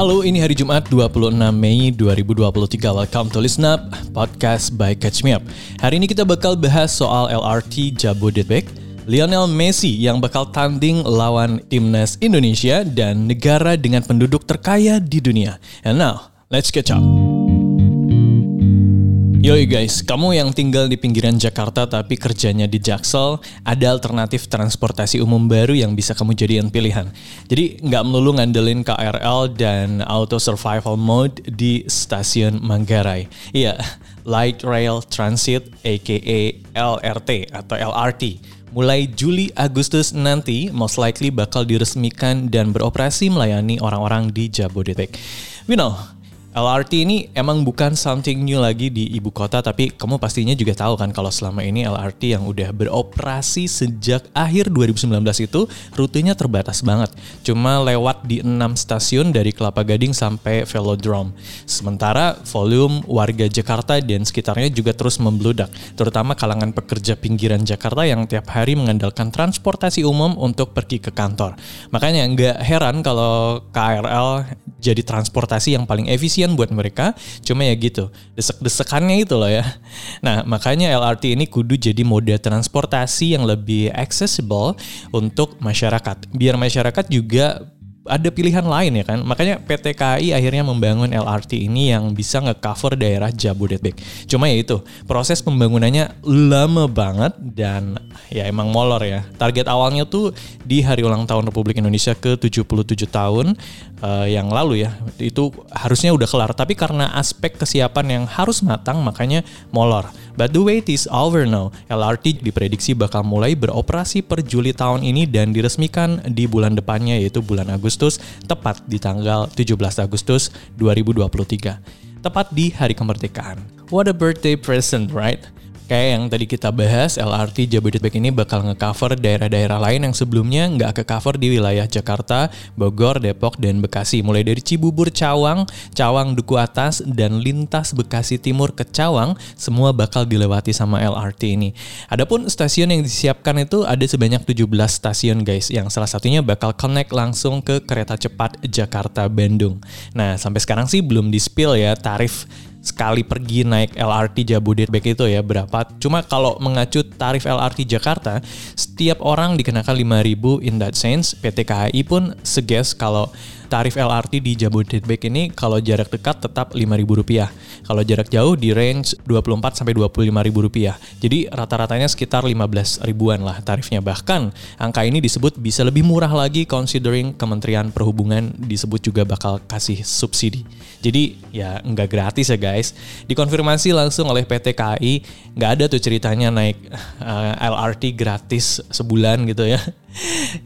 Halo, ini hari Jumat 26 Mei 2023. Welcome to Listen Up, podcast by Catch Me Up. Hari ini kita bakal bahas soal LRT Jabodebek, Lionel Messi yang bakal tanding lawan timnas Indonesia dan negara dengan penduduk terkaya di dunia. And now, let's catch up. Yoi guys, kamu yang tinggal di pinggiran Jakarta tapi kerjanya di Jaksel, ada alternatif transportasi umum baru yang bisa kamu jadikan pilihan. Jadi nggak melulu ngandelin KRL dan Auto Survival Mode di stasiun Manggarai. Iya, Light Rail Transit aka LRT atau LRT. Mulai Juli Agustus nanti most likely bakal diresmikan dan beroperasi melayani orang-orang di Jabodetabek. We know, LRT ini emang bukan something new lagi di ibu kota, tapi kamu pastinya juga tahu kan kalau selama ini LRT yang udah beroperasi sejak akhir 2019 itu rutenya terbatas banget. Cuma lewat di 6 stasiun dari Kelapa Gading sampai Velodrome. Sementara volume warga Jakarta dan sekitarnya juga terus membludak, terutama kalangan pekerja pinggiran Jakarta yang tiap hari mengandalkan transportasi umum untuk pergi ke kantor. Makanya nggak heran kalau KRL jadi transportasi yang paling efisien buat mereka. Cuma ya gitu, desek-desekannya itu loh ya. Nah, makanya LRT ini kudu jadi moda transportasi yang lebih accessible untuk masyarakat. Biar masyarakat juga ada pilihan lain ya kan. Makanya PT KAI akhirnya membangun LRT ini yang bisa nge-cover daerah Jabodetabek. Cuma ya itu, proses pembangunannya lama banget dan ya emang molor ya. Target awalnya tuh di hari ulang tahun Republik Indonesia ke-77 tahun uh, yang lalu ya. Itu harusnya udah kelar, tapi karena aspek kesiapan yang harus matang makanya molor. But the wait is over now. LRT diprediksi bakal mulai beroperasi per Juli tahun ini dan diresmikan di bulan depannya yaitu bulan Agustus, tepat di tanggal 17 Agustus 2023. Tepat di hari kemerdekaan. What a birthday present, right? Kayak yang tadi kita bahas, LRT Jabodetabek ini bakal ngecover daerah-daerah lain yang sebelumnya nggak ke-cover di wilayah Jakarta, Bogor, Depok, dan Bekasi. Mulai dari Cibubur, Cawang, Cawang Duku Atas, dan lintas Bekasi Timur ke Cawang, semua bakal dilewati sama LRT ini. Adapun stasiun yang disiapkan itu ada sebanyak 17 stasiun guys, yang salah satunya bakal connect langsung ke kereta cepat Jakarta-Bandung. Nah, sampai sekarang sih belum di-spill ya tarif sekali pergi naik LRT Jabodetabek itu ya berapa. Cuma kalau mengacu tarif LRT Jakarta, setiap orang dikenakan 5000 in that sense. PT KAI pun suggest kalau tarif LRT di Jabodetabek ini kalau jarak dekat tetap Rp5.000. Kalau jarak jauh di range 24 sampai Rp25.000. Jadi rata-ratanya sekitar 15 ribuan lah tarifnya. Bahkan angka ini disebut bisa lebih murah lagi considering Kementerian Perhubungan disebut juga bakal kasih subsidi. Jadi ya nggak gratis ya guys. Dikonfirmasi langsung oleh PT KAI, nggak ada tuh ceritanya naik uh, eh, LRT gratis sebulan gitu ya.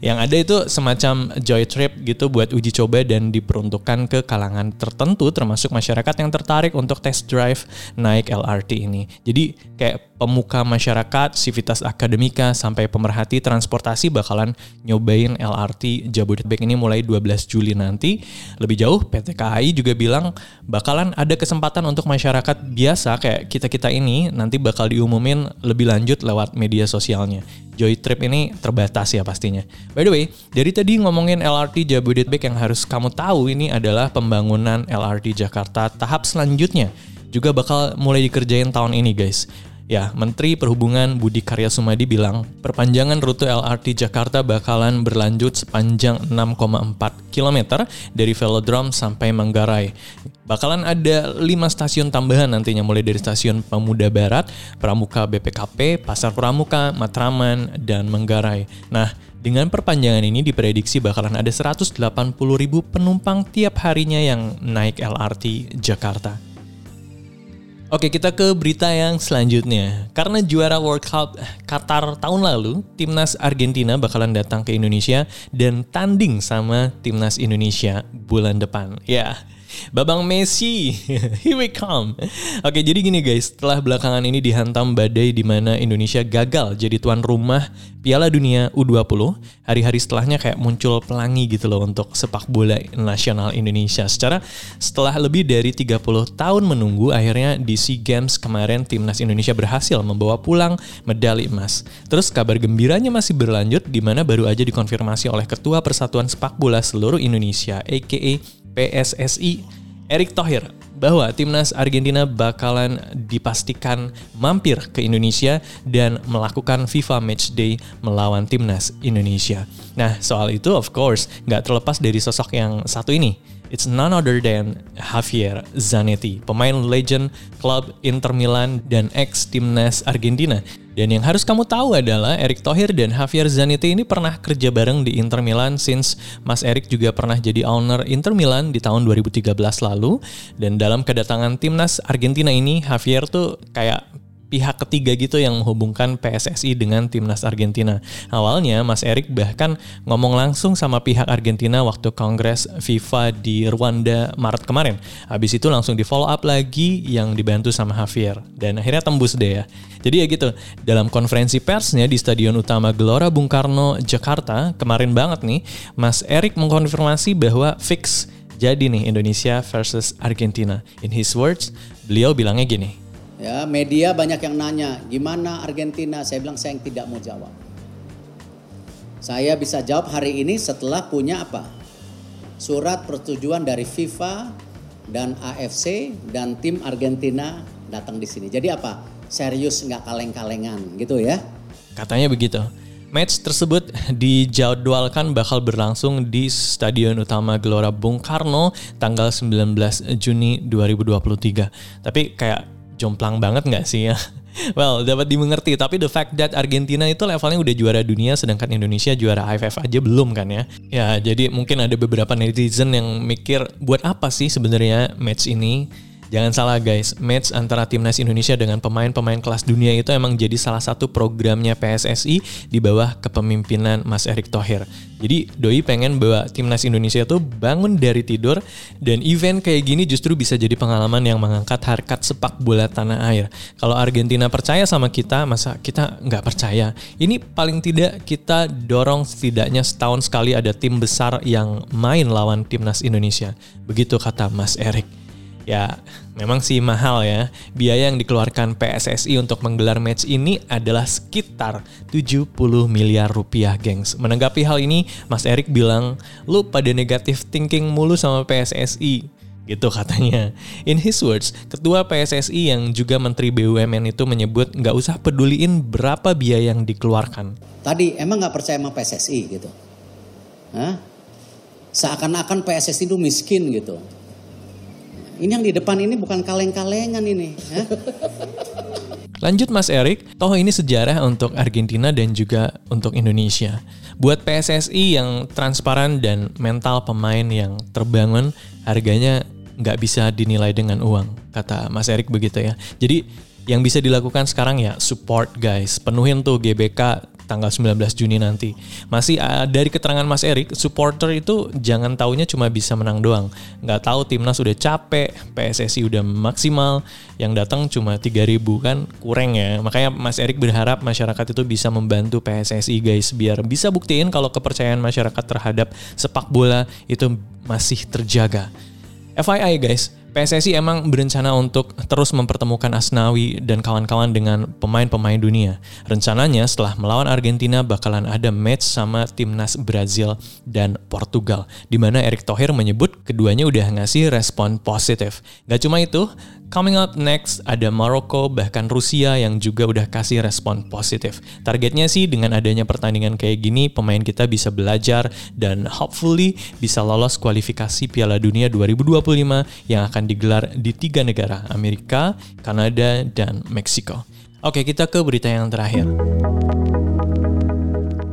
Yang ada itu semacam joy trip gitu buat uji coba dan diperuntukkan ke kalangan tertentu termasuk masyarakat yang tertarik untuk test drive naik LRT ini. Jadi kayak pemuka masyarakat, sivitas akademika sampai pemerhati transportasi bakalan nyobain LRT Jabodetabek ini mulai 12 Juli nanti. Lebih jauh PT KAI juga bilang bakalan ada kesempatan untuk masyarakat biasa kayak kita-kita ini nanti bakal diumumin lebih lanjut lewat media sosialnya. Joy Trip ini terbatas ya pastinya. By the way, dari tadi ngomongin LRT Jabodetabek yang harus kamu tahu ini adalah pembangunan LRT Jakarta tahap selanjutnya juga bakal mulai dikerjain tahun ini guys. Ya, Menteri Perhubungan Budi Karya Sumadi bilang, perpanjangan rute LRT Jakarta bakalan berlanjut sepanjang 6,4 km dari Velodrome sampai Manggarai. Bakalan ada 5 stasiun tambahan nantinya mulai dari stasiun Pemuda Barat, Pramuka BPKP, Pasar Pramuka, Matraman, dan Manggarai. Nah, dengan perpanjangan ini diprediksi bakalan ada 180 ribu penumpang tiap harinya yang naik LRT Jakarta. Oke, kita ke berita yang selanjutnya. Karena juara World Cup Qatar tahun lalu, timnas Argentina bakalan datang ke Indonesia dan tanding sama timnas Indonesia bulan depan. Ya, Babang Messi, here we come. Oke, jadi gini guys, setelah belakangan ini dihantam badai di mana Indonesia gagal jadi tuan rumah Piala Dunia U20, hari-hari setelahnya kayak muncul pelangi gitu loh untuk sepak bola nasional Indonesia. Secara setelah lebih dari 30 tahun menunggu, akhirnya di SEA Games kemarin timnas Indonesia berhasil membawa pulang medali emas. Terus kabar gembiranya masih berlanjut di mana baru aja dikonfirmasi oleh Ketua Persatuan Sepak Bola seluruh Indonesia, aka PSSI Erick Thohir bahwa timnas Argentina bakalan dipastikan mampir ke Indonesia dan melakukan FIFA Matchday melawan timnas Indonesia. Nah, soal itu of course nggak terlepas dari sosok yang satu ini. It's none other than Javier Zanetti, pemain legend klub Inter Milan dan ex timnas Argentina dan yang harus kamu tahu adalah Erick Thohir dan Javier Zanetti ini pernah kerja bareng di Inter Milan since Mas Erick juga pernah jadi owner Inter Milan di tahun 2013 lalu. Dan dalam kedatangan timnas Argentina ini Javier tuh kayak pihak ketiga gitu yang menghubungkan PSSI dengan timnas Argentina. Awalnya Mas Erik bahkan ngomong langsung sama pihak Argentina waktu kongres FIFA di Rwanda Maret kemarin. Habis itu langsung di follow up lagi yang dibantu sama Javier dan akhirnya tembus deh ya. Jadi ya gitu, dalam konferensi persnya di Stadion Utama Gelora Bung Karno Jakarta kemarin banget nih, Mas Erik mengkonfirmasi bahwa fix jadi nih Indonesia versus Argentina. In his words, beliau bilangnya gini, Ya, media banyak yang nanya, gimana Argentina? Saya bilang saya yang tidak mau jawab. Saya bisa jawab hari ini setelah punya apa? Surat persetujuan dari FIFA dan AFC dan tim Argentina datang di sini. Jadi apa? Serius nggak kaleng-kalengan gitu ya? Katanya begitu. Match tersebut dijadwalkan bakal berlangsung di Stadion Utama Gelora Bung Karno tanggal 19 Juni 2023. Tapi kayak jomplang banget nggak sih ya? Well, dapat dimengerti. Tapi the fact that Argentina itu levelnya udah juara dunia, sedangkan Indonesia juara AFF aja belum kan ya? Ya, jadi mungkin ada beberapa netizen yang mikir, buat apa sih sebenarnya match ini? Jangan salah guys, match antara timnas Indonesia dengan pemain-pemain kelas dunia itu emang jadi salah satu programnya PSSI di bawah kepemimpinan Mas Erick Thohir. Jadi Doi pengen bahwa timnas Indonesia itu bangun dari tidur dan event kayak gini justru bisa jadi pengalaman yang mengangkat harkat sepak bola tanah air. Kalau Argentina percaya sama kita, masa kita nggak percaya? Ini paling tidak kita dorong setidaknya setahun sekali ada tim besar yang main lawan timnas Indonesia. Begitu kata Mas Erick. Ya, memang sih mahal ya. Biaya yang dikeluarkan PSSI untuk menggelar match ini adalah sekitar 70 miliar rupiah, gengs. Menanggapi hal ini, Mas Erik bilang, lu pada negatif thinking mulu sama PSSI gitu katanya. In his words, ketua PSSI yang juga menteri BUMN itu menyebut nggak usah peduliin berapa biaya yang dikeluarkan. Tadi emang nggak percaya sama PSSI gitu? Hah? Seakan-akan PSSI itu miskin gitu. Ini yang di depan ini bukan kaleng-kalengan ini. Ya? Lanjut Mas Erik, toh ini sejarah untuk Argentina dan juga untuk Indonesia. Buat PSSI yang transparan dan mental pemain yang terbangun, harganya nggak bisa dinilai dengan uang, kata Mas Erik begitu ya. Jadi yang bisa dilakukan sekarang ya support guys, penuhin tuh GBK tanggal 19 Juni nanti. Masih uh, dari keterangan Mas Erik, supporter itu jangan taunya cuma bisa menang doang. Nggak tahu timnas udah capek, PSSI udah maksimal, yang datang cuma 3000 kan kurang ya. Makanya Mas Erik berharap masyarakat itu bisa membantu PSSI guys biar bisa buktiin kalau kepercayaan masyarakat terhadap sepak bola itu masih terjaga. FYI guys, PSSI emang berencana untuk terus mempertemukan Asnawi dan kawan-kawan dengan pemain-pemain dunia. Rencananya setelah melawan Argentina bakalan ada match sama timnas Brazil dan Portugal, di mana Erick Thohir menyebut keduanya udah ngasih respon positif. Gak cuma itu, Coming up next ada Maroko bahkan Rusia yang juga udah kasih respon positif. Targetnya sih dengan adanya pertandingan kayak gini pemain kita bisa belajar dan hopefully bisa lolos kualifikasi Piala Dunia 2025 yang akan digelar di tiga negara Amerika, Kanada, dan Meksiko. Oke kita ke berita yang terakhir.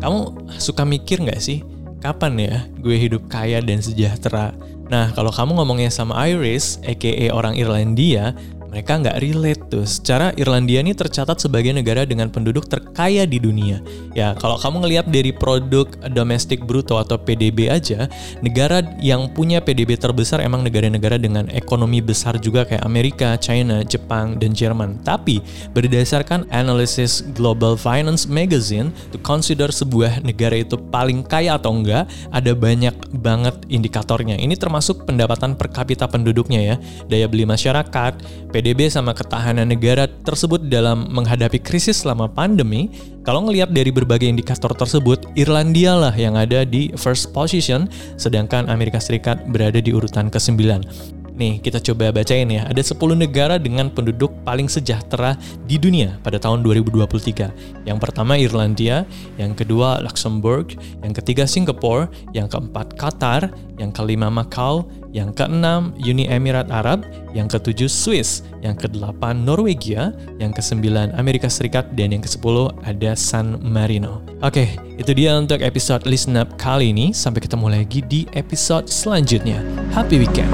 Kamu suka mikir nggak sih kapan ya gue hidup kaya dan sejahtera? Nah, kalau kamu ngomongnya sama Iris, aka orang Irlandia, mereka nggak relate tuh. Secara Irlandia ini tercatat sebagai negara dengan penduduk terkaya di dunia. Ya, kalau kamu ngelihat dari produk domestik bruto atau PDB aja, negara yang punya PDB terbesar emang negara-negara dengan ekonomi besar juga kayak Amerika, China, Jepang, dan Jerman. Tapi berdasarkan analisis Global Finance Magazine, to consider sebuah negara itu paling kaya atau enggak, ada banyak banget indikatornya. Ini termasuk pendapatan per kapita penduduknya ya, daya beli masyarakat, PDB sama ketahanan negara tersebut dalam menghadapi krisis selama pandemi, kalau ngelihat dari berbagai indikator tersebut, Irlandia lah yang ada di first position, sedangkan Amerika Serikat berada di urutan ke-9. Nih, kita coba bacain ya. Ada 10 negara dengan penduduk paling sejahtera di dunia pada tahun 2023. Yang pertama Irlandia, yang kedua Luxembourg, yang ketiga Singapura, yang keempat Qatar, yang kelima Macau, yang keenam Uni Emirat Arab, yang ketujuh Swiss, yang kedelapan Norwegia, yang kesembilan Amerika Serikat, dan yang kesepuluh ada San Marino. Oke, itu dia untuk episode Listen Up kali ini. Sampai ketemu lagi di episode selanjutnya. Happy weekend!